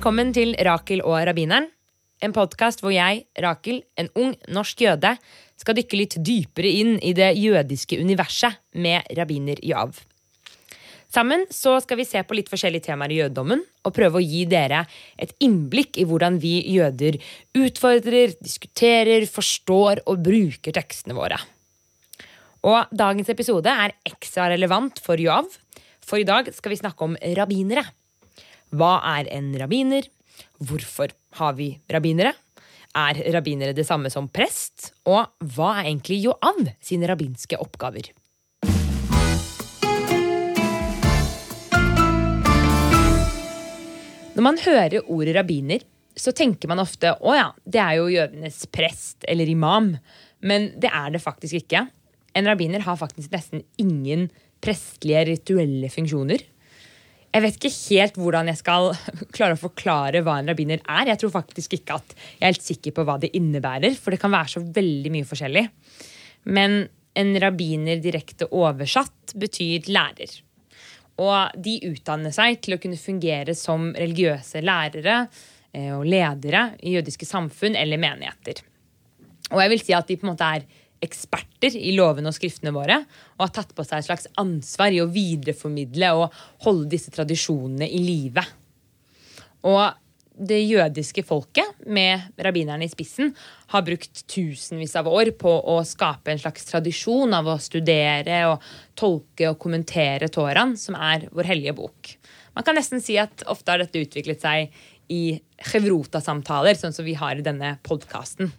velkommen til Rakel og rabbineren. En podkast hvor jeg, Rakel, en ung norsk jøde, skal dykke litt dypere inn i det jødiske universet med rabbiner Yav. Sammen så skal vi se på litt forskjellige temaer i jødedommen og prøve å gi dere et innblikk i hvordan vi jøder utfordrer, diskuterer, forstår og bruker tekstene våre. Og dagens episode er ekstra relevant for Yav, for i dag skal vi snakke om rabbinere. Hva er en rabbiner? Hvorfor har vi rabbinere? Er rabbinere det samme som prest? Og hva er egentlig Joav sine rabbinske oppgaver? Når man hører ordet rabbiner, så tenker man ofte å ja, det er jo jødenes prest eller imam. Men det er det faktisk ikke. En rabbiner har faktisk nesten ingen prestlige rituelle funksjoner. Jeg vet ikke helt hvordan jeg skal klare å forklare hva en rabbiner er. Jeg tror faktisk ikke at jeg er helt sikker på hva det innebærer, for det kan være så veldig mye forskjellig. Men en rabbiner direkte oversatt betyr lærer. Og de utdanner seg til å kunne fungere som religiøse lærere eh, og ledere i jødiske samfunn eller menigheter. Og jeg vil si at de på en måte er eksperter i lovene og skriftene våre og har tatt på seg et slags ansvar i å videreformidle og holde disse tradisjonene i live. Og det jødiske folket, med rabbinerne i spissen, har brukt tusenvis av år på å skape en slags tradisjon av å studere og tolke og kommentere Toraen, som er vår hellige bok. Man kan nesten si at ofte har dette utviklet seg i Chevrota-samtaler, sånn som vi har i denne podkasten.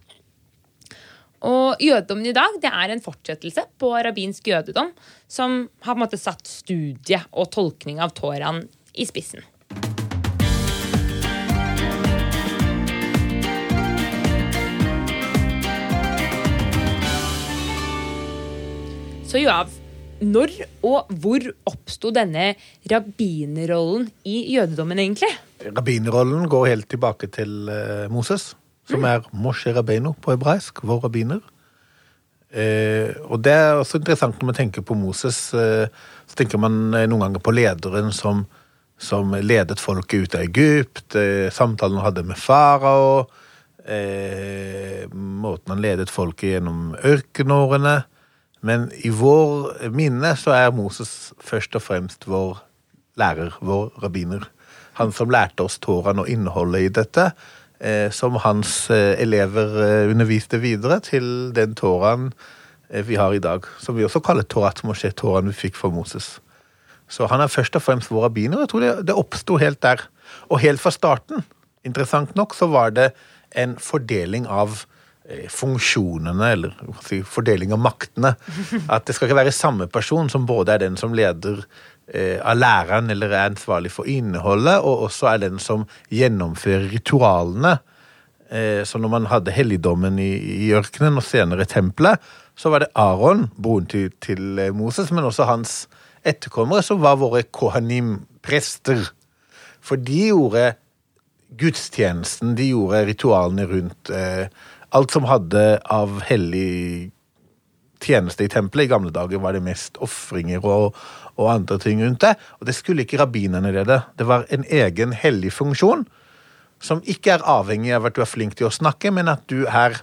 Og jødedommen i dag det er en fortsettelse på rabbinsk jødedom, som har på en måte satt studie og tolkning av Toraen i spissen. Så Joav, når og hvor oppsto denne rabbinerrollen i jødedommen, egentlig? Rabbinerrollen går helt tilbake til uh, Moses, som er Moshe Rabbeinu på hebraisk, vår rabbiner. Eh, og det er også interessant når man tenker på Moses, eh, så tenker man eh, noen ganger på lederen som, som ledet folket ut av Egypt, eh, samtalen han hadde med farao, eh, måten han ledet folket gjennom ørkenårene. Men i vår minne så er Moses først og fremst vår lærer, vår rabbiner. Han som lærte oss Toraen og innholdet i dette, som hans eh, elever eh, underviste videre til den Toraen eh, vi har i dag. Som vi også kaller Torat Moshe, Toraen vi fikk fra Moses. Så han er først og fremst vår rabbiner. Jeg tror det, det oppsto helt der. Og helt fra starten, interessant nok, så var det en fordeling av eh, funksjonene, eller si, fordeling av maktene. At det skal ikke være samme person som både er den som leder eh, av læreren eller er ansvarlig for innholdet, og også er den som gjennomfører ritualene. Eh, Så når man hadde helligdommen i, i ørkenen og senere tempelet, så var det Aron, broren til, til eh, Moses, men også hans etterkommere, som var våre kohanim, prester. For de gjorde gudstjenesten, de gjorde ritualene rundt eh, alt som hadde av hellig tjeneste i tempelet. I gamle dager var det mest ofringer og, og andre ting rundt det. Og det skulle ikke rabbinerne lede. Det var en egen hellig funksjon som ikke er avhengig av at du er flink til å snakke, men at du er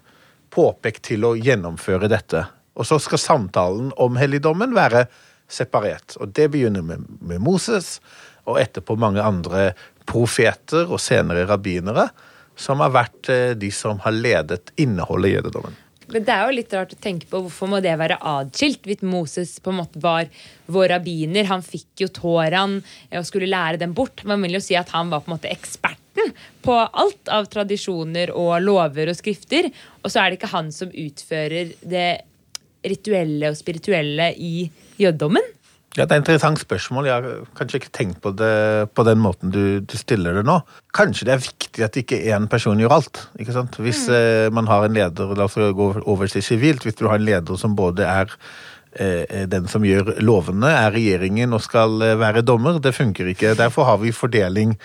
påpekt til å gjennomføre dette. Og så skal samtalen om helligdommen være separert. Og det begynner med, med Moses, og etterpå mange andre profeter og senere rabbinere, som har vært eh, de som har ledet innholdet i jødedommen. Men det er jo litt rart å tenke på hvorfor må det være adskilt? Hvis Moses på en måte var vår rabbiner, han fikk jo Toraen og skulle lære dem bort. Man vil jo si at han var på en måte eksperten på alt av tradisjoner og lover og skrifter. Og så er det ikke han som utfører det rituelle og spirituelle i jødedommen. Ja, Det er et interessant spørsmål. Jeg har kanskje ikke tenkt på det på den måten du, du stiller det nå. Kanskje det er viktig at ikke én person gjør alt. ikke sant? Hvis eh, man har en leder, la oss gå over til sivilt, hvis du har en leder som både er eh, den som gjør lovene, er regjeringen og skal eh, være dommer, det funker ikke. Derfor har vi fordeling.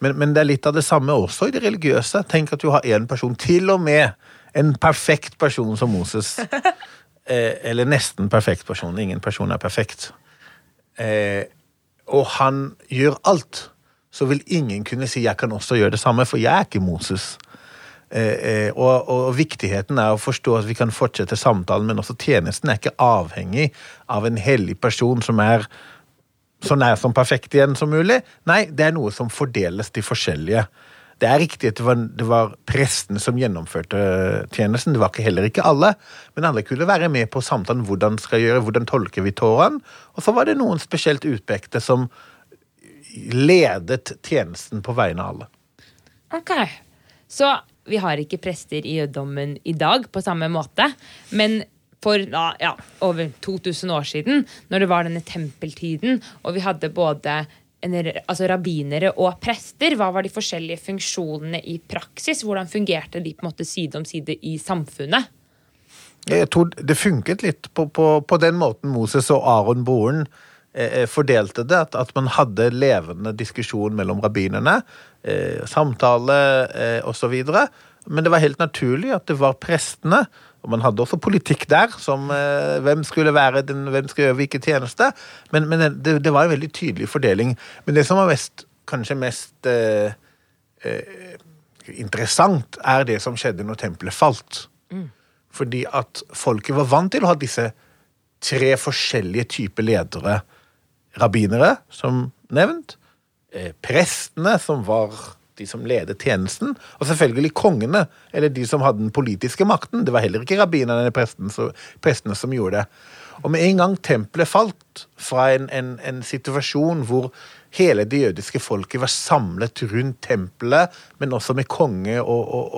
Men, men det er litt av det samme også i det religiøse. Tenk at du har én person, til og med en perfekt person som Moses. Eh, eller nesten perfekt person. Ingen person er perfekt. Eh, og han gjør alt så vil ingen kunne si 'jeg kan også gjøre det samme', for jeg er ikke Moses. Eh, eh, og, og, viktigheten er å forstå at vi kan fortsette samtalen, men også tjenesten er ikke avhengig av en hellig person som er så nær som perfekt igjen som mulig. Nei, det er noe som fordeles til forskjellige. Det er riktig at det var, det var presten som gjennomførte tjenesten. Det var ikke, heller ikke alle, men alle kunne være med på samtalen. Hvordan skal gjøre, hvordan tolker vi tårene. Og så var det noen spesielt utpekte som ledet tjenesten på vegne av alle. Ok, Så vi har ikke prester i jødedommen i dag på samme måte. Men for ja, over 2000 år siden, når det var denne tempeltiden, og vi hadde både altså rabbinere og prester, hva var de forskjellige funksjonene i praksis? Hvordan fungerte de på en måte side om side i samfunnet? Jeg tror det funket litt på, på, på den måten Moses og Aron Boren eh, eh, fordelte det. At, at, man hadde levende diskusjon mellom rabbinerne, eh, samtale eh, osv. Men det var helt naturlig at det var prestene og man hadde også politikk der, som eh, hvem skulle være den, hvem skulle gjøre hvilken tjeneste. Men, men det, det, var en veldig tydelig fordeling. Men det som var mest, kanskje mest eh, eh, interessant, er det som skjedde når tempelet falt. Mm. Fordi at folket var vant til å ha disse tre forskjellige typer ledere. Rabbinere, som nevnt. Eh, prestene, som var de som ledet tjenesten, og selvfølgelig kongene, eller de som hadde den politiske makten. Det var heller ikke rabbinerne eller prestene, prestene som gjorde det. Og med en gang tempelet falt fra en, en, en, situasjon hvor hele det jødiske folket var samlet rundt tempelet, men også med konge og, og,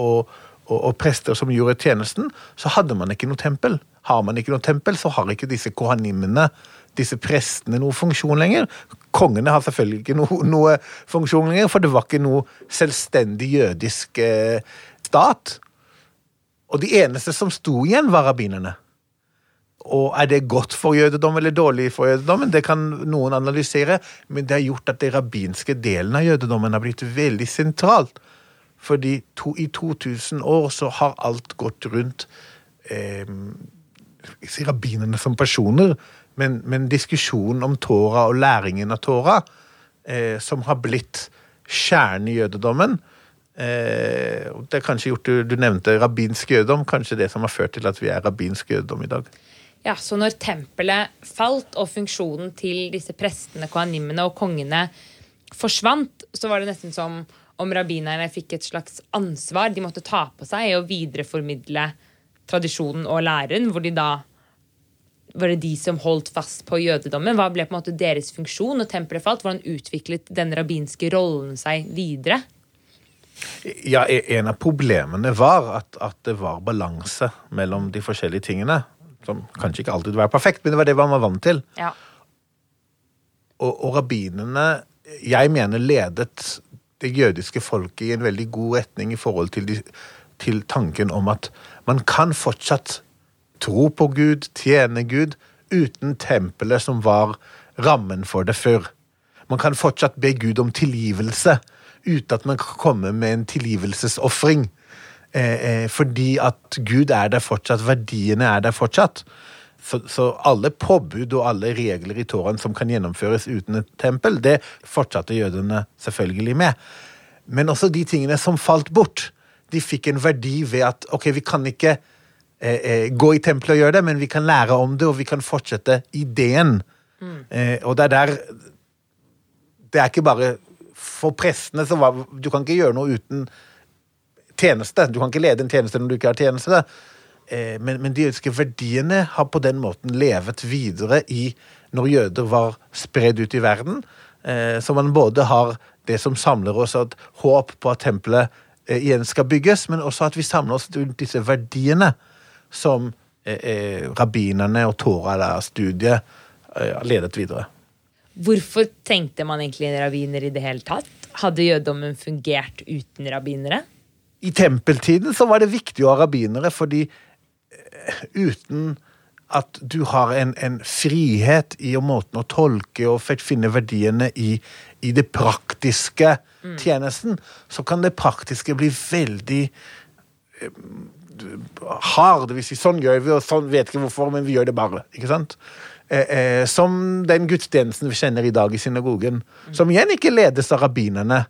og, og, prester som gjorde tjenesten, så hadde man ikke noe tempel. Har man ikke noe tempel, så har ikke disse kohanimene disse prestene noen funksjon lenger. Kongene har selvfølgelig ikke noe, noe funksjon lenger, for det var ikke noe selvstendig jødisk eh, stat. Og de eneste som sto igjen, var rabbinerne. Og er det godt for jødedom eller dårlig for jødedommen? Det kan noen analysere, men det har gjort at den rabbinske delen av jødedommen har blitt veldig sentralt. Fordi to, i 2000 år så har alt gått rundt eh, rabbinerne som personer men, men diskusjonen om Tora og læringen av Tora, eh, som har blitt kjernen i jødedommen eh, Det er kanskje gjort, du, du nevnte rabbinsk jødedom, kanskje det som har ført til at vi er rabbinsk jødedom i dag. Ja, Så når tempelet falt og funksjonen til disse prestene, koanimene og kongene forsvant, så var det nesten som om rabbinerne fikk et slags ansvar de måtte ta på seg å videreformidle tradisjonen og læren, hvor de da var det de som holdt fast på jødedommen? Hva ble på en måte deres funksjon og tempelet falt? Hvordan utviklet den rabbinske rollen seg videre? Ja, e- En av problemene var at, at, det var balanse mellom de forskjellige tingene. Som kanskje ikke alltid var perfekt, men det var det man var vant til. Ja. Og, og rabbinene, jeg mener, ledet det jødiske folket i en veldig god retning i forhold til, de, til tanken om at man kan fortsatt tro på Gud, tjene Gud, uten tempelet som var rammen for det før. Man kan fortsatt be Gud om tilgivelse uten at man kan komme med en tilgivelsesofring. Eh, eh, fordi at Gud er der fortsatt, verdiene er der fortsatt. Så, så, alle påbud og alle regler i Toraen som kan gjennomføres uten et tempel, det fortsatte jødene selvfølgelig med. Men også de tingene som falt bort, de fikk en verdi ved at ok, vi kan ikke Eh, eh, gå i tempelet og gjøre det, men vi kan lære om det, og vi kan fortsette ideen. Mm. Eh, og det er der Det er ikke bare for prestene så var, Du kan ikke gjøre noe uten tjeneste. Du kan ikke lede en tjeneste når du ikke har tjeneste. Eh, men, men, de jødiske verdiene har på den måten levet videre i når jøder var spredd ut i verden. Eh, så man både har det som samler oss, et håp på at tempelet igjen skal bygges, men også at vi samler oss rundt disse verdiene som eh, eh, rabbinerne og Torah-studiet eh, ledet videre. Hvorfor trengte man egentlig en rabbiner i det hele tatt? Hadde jødommen fungert uten rabbinere? I tempeltiden så var det viktig å ha rabbinere, fordi uten at du har en, en, frihet i måten å tolke og finne verdiene i, i det praktiske mm. tjenesten, så kan det praktiske bli veldig hard. Hvis vi sånn gjør vi, og sånn vet ikke hvorfor, men vi gjør det bare. ikke sant? Eh, eh, som den gudstjenesten vi kjenner i dag i synagogen. Som igjen ikke ledes av rabbinerne.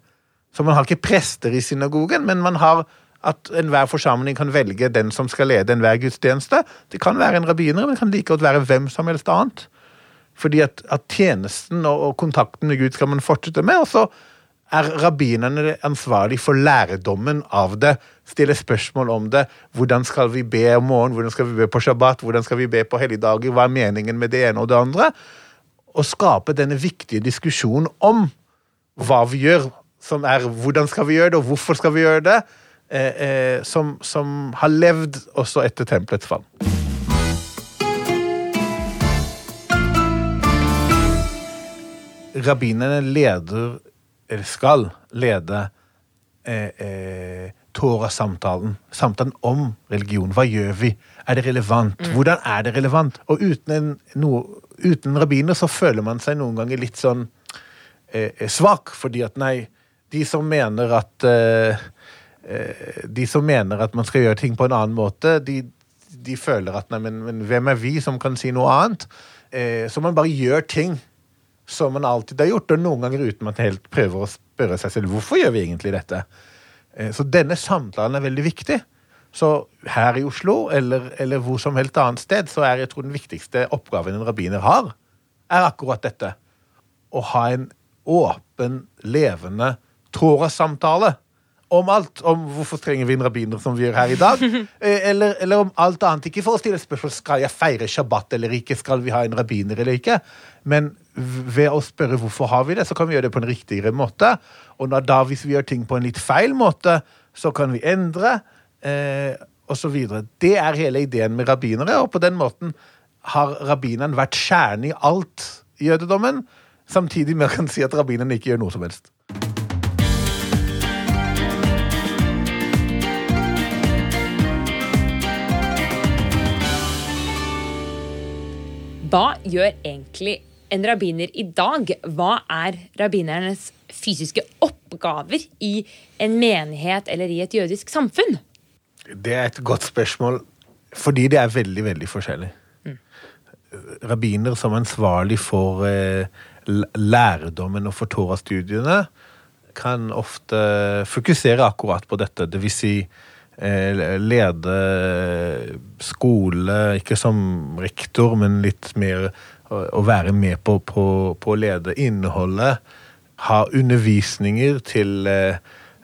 Så man har ikke prester i synagogen, men man har at enhver forsamling kan velge den som skal lede enhver gudstjeneste. Det kan være en rabbiner, men det kan like godt være hvem som helst annet. Fordi at, at tjenesten og, og, kontakten med Gud skal man fortsette med. Og så er rabbinerne ansvarlig for lærdommen av det. Stille spørsmål om det. Hvordan skal vi be om morgenen, hvordan skal vi be på shabbat, hvordan skal vi be på helligdager, hva er meningen med det ene og det andre? Og skape denne viktige diskusjonen om hva vi gjør, som er hvordan skal vi gjøre det, og hvorfor skal vi gjøre det, eh, eh, som, som har levd også etter tempelets fall. Rabbinerne leder, skal lede, eh, eh, Torah-samtalen. Samtalen om religion. Hva gjør vi? Er det relevant? Mm. Hvordan er det relevant? Og uten en, no, uten rabbiner så føler man seg noen ganger litt sånn eh, eh svak, fordi at nei, de som mener at eh, eh, De som mener at man skal gjøre ting på en annen måte, de, de føler at nei, men, men, hvem er vi som kan si noe annet? så man bare gjør ting som man alltid har gjort, og noen ganger uten at man helt prøver å spørre seg selv hvorfor gjør vi egentlig dette. Eh, så denne samtalen er veldig viktig. Så her i Oslo, eller, eller hvor som helst annet sted, så er jeg tror den viktigste oppgaven en rabbiner har, er akkurat dette. Å ha en åpen, levende Torah-samtale om alt. Om hvorfor trenger vi en rabbiner som vi gjør her i dag. Eh, eller, eller, om alt annet. Ikke for å stille spørsmål skal jeg feire shabbat eller ikke, skal vi ha en rabbiner eller ikke. Men ved å spørre hvorfor har vi det, så kan vi gjøre det på en riktigere måte. Og da, hvis vi gjør ting på en litt feil måte, så kan vi endre. Eh, og så videre. Det er hele ideen med rabbinere, og på den måten har rabbineren vært kjernen i alt jødedommen, samtidig med å kan si at rabbineren ikke gjør noe som helst. Hva gjør egentlig en rabbiner i dag? Hva er rabbinernes fysiske oppgaver i en menighet eller i et jødisk samfunn? Det er et godt spørsmål, fordi det er veldig, veldig forskjellig. Mm. Rabbiner som ansvarlig for eh, lærdommen og for Torah-studiene, kan ofte fokusere akkurat på dette. Det vil si lede skole, ikke som rektor, men litt mer å være med på, på, på å lede innholdet. Ha undervisninger til eh,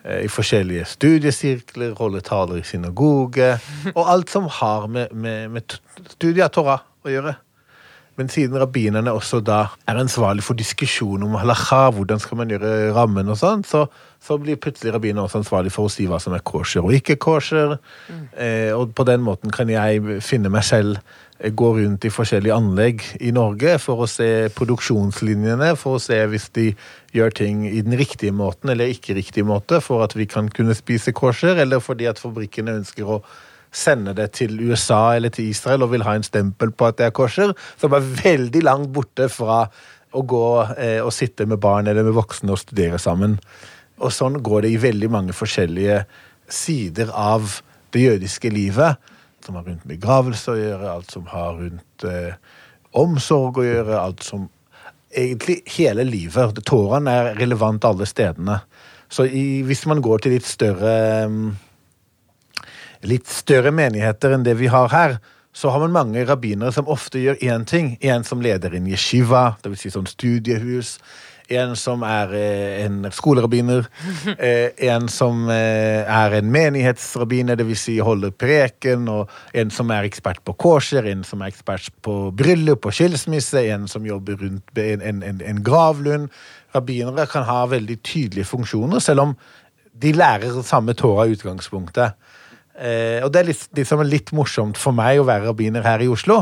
i forskjellige studiesirkler, holde taler i synagoge, og alt som har med, med, med studiet av Torah å gjøre. Men siden rabbinerne også da er ansvarlig for diskusjon om halakha, hvordan skal man gjøre rammen og sånn, så, så, blir plutselig rabbiner også ansvarlig for å si hva som er kosher og ikke kosher. Mm. Eh, og på den måten kan jeg finne meg selv eh, gå rundt i forskjellige anlegg i Norge for å se produksjonslinjene, for å se hvis de gjør ting i den riktige måten eller ikke riktig måte, for at vi kan kunne spise kosher, eller fordi at fabrikkene ønsker å sende det til USA eller til Israel og vil ha en stempel på at det er kosher, som er veldig langt borte fra å gå eh, og sitte med barn eller med voksne og studere sammen. Og sånn går det i veldig mange forskjellige sider av det jødiske livet. Som har rundt begravelse å gjøre, alt som har rundt eh, omsorg å gjøre, alt som Egentlig hele livet. Tårene er relevant alle stedene. Så i, hvis man går til litt større um, litt større menigheter enn det vi har her, så har man mange rabbinere som ofte gjør én ting. En som leder en yeshiva, dvs. Si sånn studiehus. En som er eh, en skolerabbiner. Eh, en som eh, er en menighetsrabbiner, dvs. Si holder preken. Og en som er ekspert på korser, en som er ekspert på bryllup og skilsmisse. En som jobber rundt en, en, en, gravlund. Rabbinere kan ha veldig tydelige funksjoner, selv om de lærer samme tåra i utgangspunktet. Eh, og det er litt, liksom litt morsomt for meg å være rabbiner her i Oslo.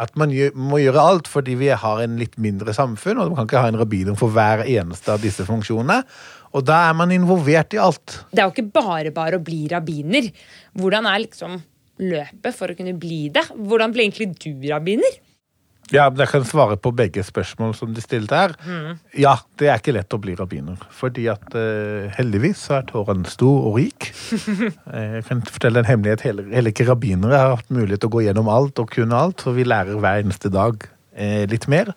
At man må gjøre alt fordi vi har en litt mindre samfunn, og man kan ikke ha en rabbiner for hver eneste av disse funksjonene. Og da er man involvert i alt. Det er jo ikke bare bare å bli rabbiner. Hvordan er liksom løpet for å kunne bli det? Hvordan ble egentlig du rabbiner? Ja, men Jeg kan svare på begge spørsmål som de stilte her. Mm. Ja, det er ikke lett å bli rabbiner. Fordi at uh, heldigvis så er Tåren stor og rik. Eh, jeg kan fortelle en hemmelighet. Heller, heller ikke rabbinere har hatt mulighet til å gå gjennom alt og kunne alt, for vi lærer hver eneste dag eh, litt mer.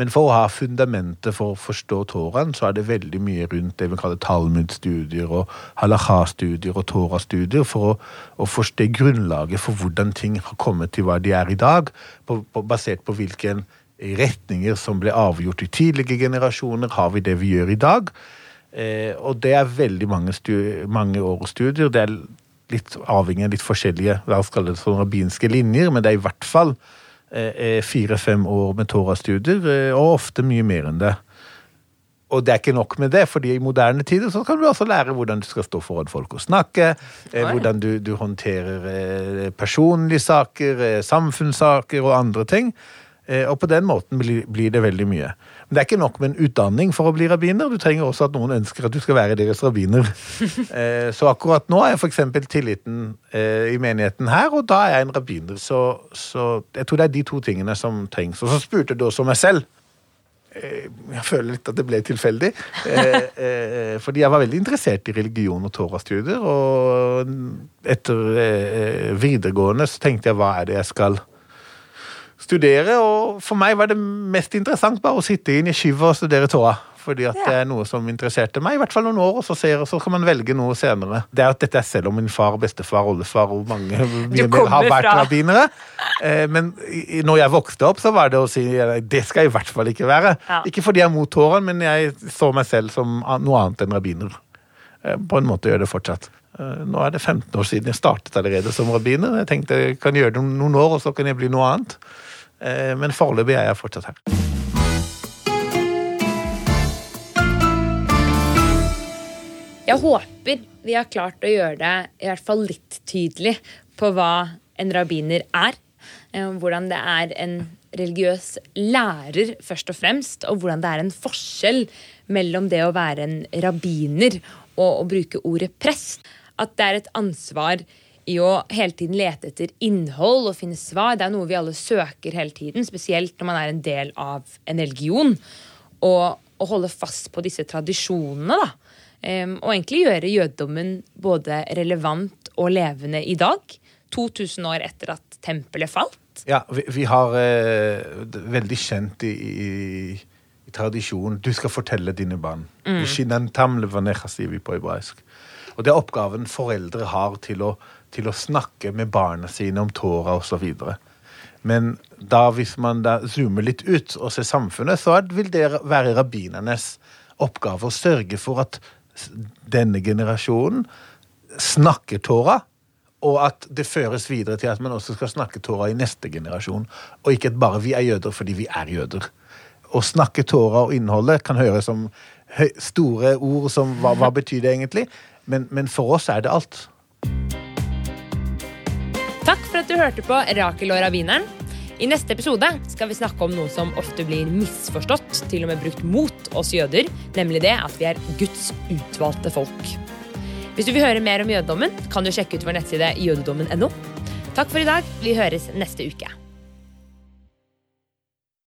Men for å ha fundamentet for å forstå Toraen, så er det veldig mye rundt det vi kaller Talmud-studier og halacha-studier og Torah-studier, for å, å, forstå grunnlaget for hvordan ting har kommet til hva de er i dag, på, på, basert på hvilke retninger som ble avgjort i tidlige generasjoner, har vi det vi gjør i dag. Eh, og det er veldig mange, mange års studier. Det er litt avhengig av litt forskjellige hva skal det sånn rabbinske linjer, men det er i hvert fall fire-fem år med Torah-studier, eh, og ofte mye mer enn det. Og det er ikke nok med det, fordi i moderne tider så kan du også lære hvordan du skal stå foran folk og snakke, eh, hvordan du, du håndterer eh, personlige saker, eh, samfunnssaker og andre ting. Eh, og på den måten blir det veldig mye. Men det er ikke nok med en utdanning for å bli rabbiner. Du trenger også at noen ønsker at du skal være deres rabbiner. Eh, så akkurat nå er f.eks. tilliten eh, i menigheten her, og da er jeg en rabbiner. Så, så, jeg tror det er de to tingene som trengs. Og så spurte du også meg selv. Jeg føler litt at det ble tilfeldig. Fordi jeg var veldig interessert i religion og Torah-studier. Og etter videregående så tenkte jeg hva er det jeg skal gjøre? Studere. Og for meg var det mest interessant bare å sitte inn i yeshiva og studere tåa. Fordi at ja. det er noe som interesserte meg, i hvert fall noen år, og så, ser, så kan man velge noe senere. Det er at dette er selv om min far, bestefar, oldefar og mange har vært rabbinere. Eh, men når jeg vokste opp, så var det å si det skal jeg i hvert fall ikke være. Ja. Ikke fordi jeg er mot Toraen, men jeg så meg selv som noe annet enn rabbiner. Eh, på en måte gjør det fortsatt. Eh, nå er det 15 år siden jeg startet allerede som rabbiner. Jeg tenkte jeg kan gjøre det noen år, og så kan jeg bli noe annet. Eh, men foreløpig er jeg fortsatt her. Jeg håper vi har klart å gjøre det i hvert fall litt tydelig på hva en rabbiner er. Eh, hvordan det er en religiøs lærer, først og fremst, og hvordan det er en forskjell mellom det å være en rabbiner og å bruke ordet prest. At det er et ansvar i å hele tiden lete etter innhold og finne svar. Det er noe vi alle søker hele tiden, spesielt når man er en del av en religion. Og å holde fast på disse tradisjonene, da. Um, og egentlig gjøre jødedommen både relevant og levende i dag. 2000 år etter at tempelet falt. Ja, vi, vi har eh, veldig kjent i, i, i tradisjonen Du skal fortelle dine barn. Mm. Og det er oppgaven foreldre har til å til å snakke med barna sine om Tora osv. Men da, hvis man da zoomer litt ut og ser samfunnet, så vil det være rabbinernes oppgave å sørge for at denne generasjonen snakker tåra, og at det føres videre til at man også skal snakke tåra i neste generasjon. Og ikke at bare vi er jøder fordi vi er jøder. Å snakke tåra og innholdet kan høres som store ord som hva, hva betyr det egentlig? Men, men for oss er det alt. Du hørte på Rakel og rabbineren. I neste episode skal vi snakke om noe som ofte blir misforstått, til og med brukt mot oss jøder, nemlig det at vi er Guds utvalgte folk. Hvis du vil høre mer om jødedommen, kan du sjekke ut vår nettside jødedommen.no. Takk for i dag. Vi høres neste uke.